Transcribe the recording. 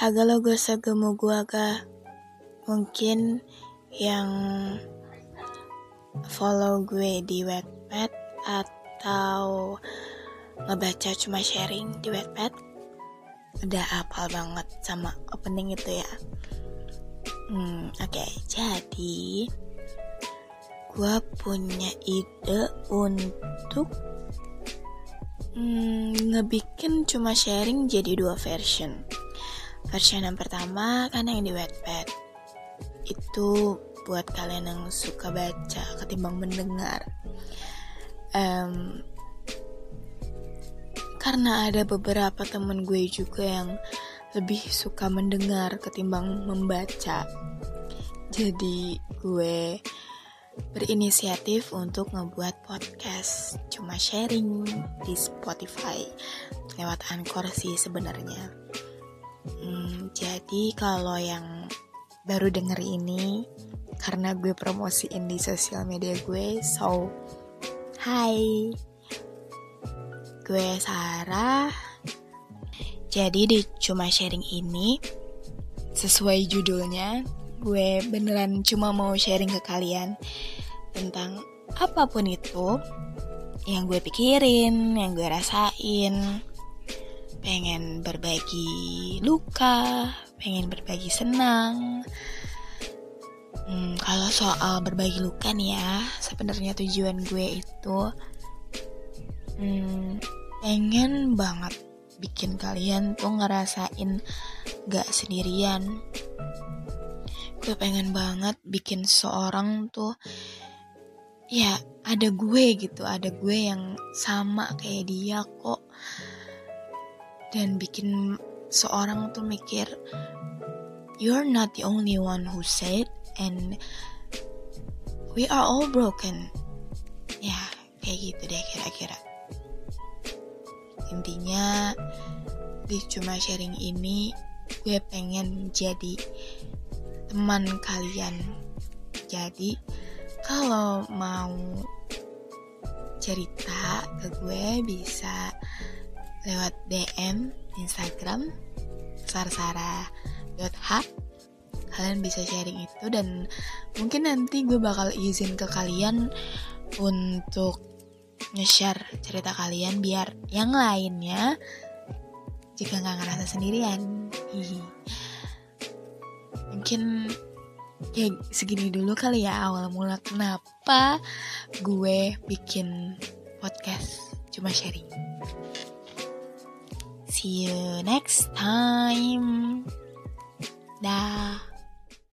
Hagalo gue segemu gua ga mungkin yang follow gue di Wattpad atau ngebaca cuma sharing di Wattpad udah apal banget sama opening itu ya. Hmm oke. Okay. jadi gue punya ide untuk hmm, ngebikin cuma sharing jadi dua version version yang pertama kan yang di Wattpad. Itu buat kalian yang suka baca ketimbang mendengar. Um, karena ada beberapa temen gue juga yang lebih suka mendengar ketimbang membaca. Jadi gue berinisiatif untuk ngebuat podcast. Cuma sharing di Spotify lewat Anchor sih sebenarnya hmm, jadi kalau yang baru denger ini karena gue promosiin di sosial media gue so hai gue Sarah. Jadi di cuma sharing ini sesuai judulnya gue beneran cuma mau sharing ke kalian tentang apa pun itu yang gue pikirin, yang gue rasain, pengen berbagi luka, pengen berbagi senang. Hmm, kalau soal berbagi luka nih ya, sebenarnya tujuan gue itu hmm, pengen banget bikin kalian tuh ngerasain gak sendirian. Gue pengen banget bikin seorang tuh ya ada gue gitu, ada gue yang sama kayak dia kok. Dan bikin seorang tuh mikir you're not the only one who said and we are all broken. Ya kayak gitu deh kira-kira. Intinya di cuma sharing ini gue pengen jadi teman kalian. Jadi kalau mau cerita ke gue bisa lewat DM Instagram sarsara.h kalian bisa sharing itu dan mungkin nanti gue bakal izin ke kalian untuk nge-share cerita kalian biar yang lainnya jika nggak ngerasa sendirian. Hihi. mungkin ya segini dulu kali ya awal mula kenapa gue bikin podcast cuma sharing See you next time. Dah.